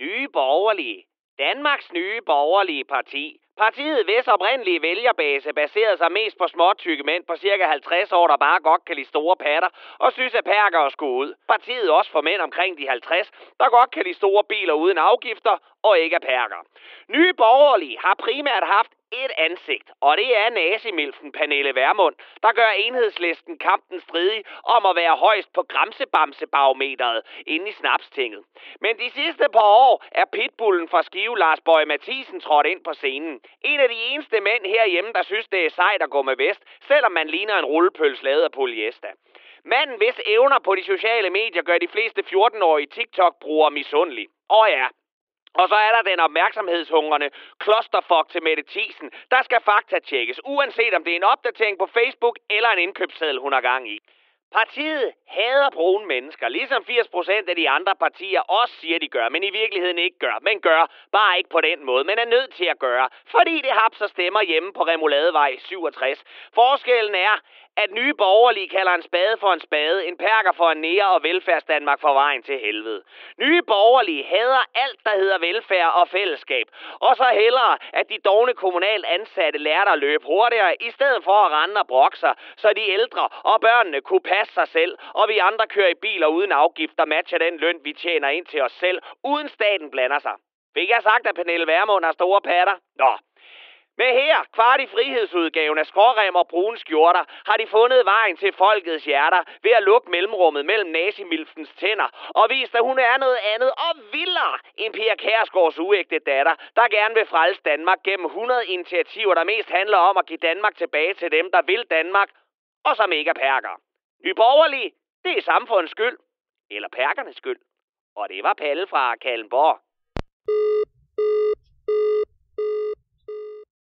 Nye Borgerlige. Danmarks nye borgerlige parti. Partiet, hvis oprindelige vælgerbase baserede sig mest på småtykke mænd på cirka 50 år, der bare godt kan lide store patter, og synes, at perker skulle ud. Partiet også for mænd omkring de 50, der godt kan lide store biler uden afgifter og ikke er perker. Nye borgerlige har primært haft et ansigt, og det er nazimilfen Pernille Vermund, der gør enhedslisten kampen stridig om at være højst på græmsebamsebarometeret inde i snapstinget. Men de sidste par år er pitbullen fra Skive Lars Bøje Mathisen trådt ind på scenen. En af de eneste mænd herhjemme, der synes, det er sejt at gå med vest, selvom man ligner en rullepøls lavet af polyester. Manden, hvis evner på de sociale medier gør de fleste 14-årige TikTok-brugere misundelig. Og ja, og så er der den opmærksomhedshungrende klosterfuck til Mette Thiesen, der skal fakta-tjekkes, uanset om det er en opdatering på Facebook eller en indkøbsseddel, hun har gang i. Partiet hader brune mennesker, ligesom 80% af de andre partier også siger, de gør, men i virkeligheden ikke gør. Men gør, bare ikke på den måde, men er nødt til at gøre, fordi det hapser stemmer hjemme på Remoladevej 67. Forskellen er, at nye borgerlige kalder en spade for en spade, en perker for en nære og velfærdsdanmark for vejen til helvede. Nye borgerlige hader alt, der hedder velfærd og fællesskab. Og så hellere, at de dogne kommunalt ansatte lærte at løbe hurtigere, i stedet for at rende og brokke sig, så de ældre og børnene kunne passe sig selv, og vi andre kører i biler uden afgifter matcher den løn, vi tjener ind til os selv, uden staten blander sig. Fik jeg sagt, at Pernille Værmund har store patter? Nå, men her, kvart i frihedsudgaven af skrårem og brune skjorter, har de fundet vejen til folkets hjerter ved at lukke mellemrummet mellem nazimilfens tænder og vist, at hun er noget andet og vildere end Pia Kærsgaards uægte datter, der gerne vil frelse Danmark gennem 100 initiativer, der mest handler om at give Danmark tilbage til dem, der vil Danmark, og som ikke er perker. Nyborgerlige, det er samfundets skyld. Eller perkernes skyld. Og det var Palle fra Kallenborg.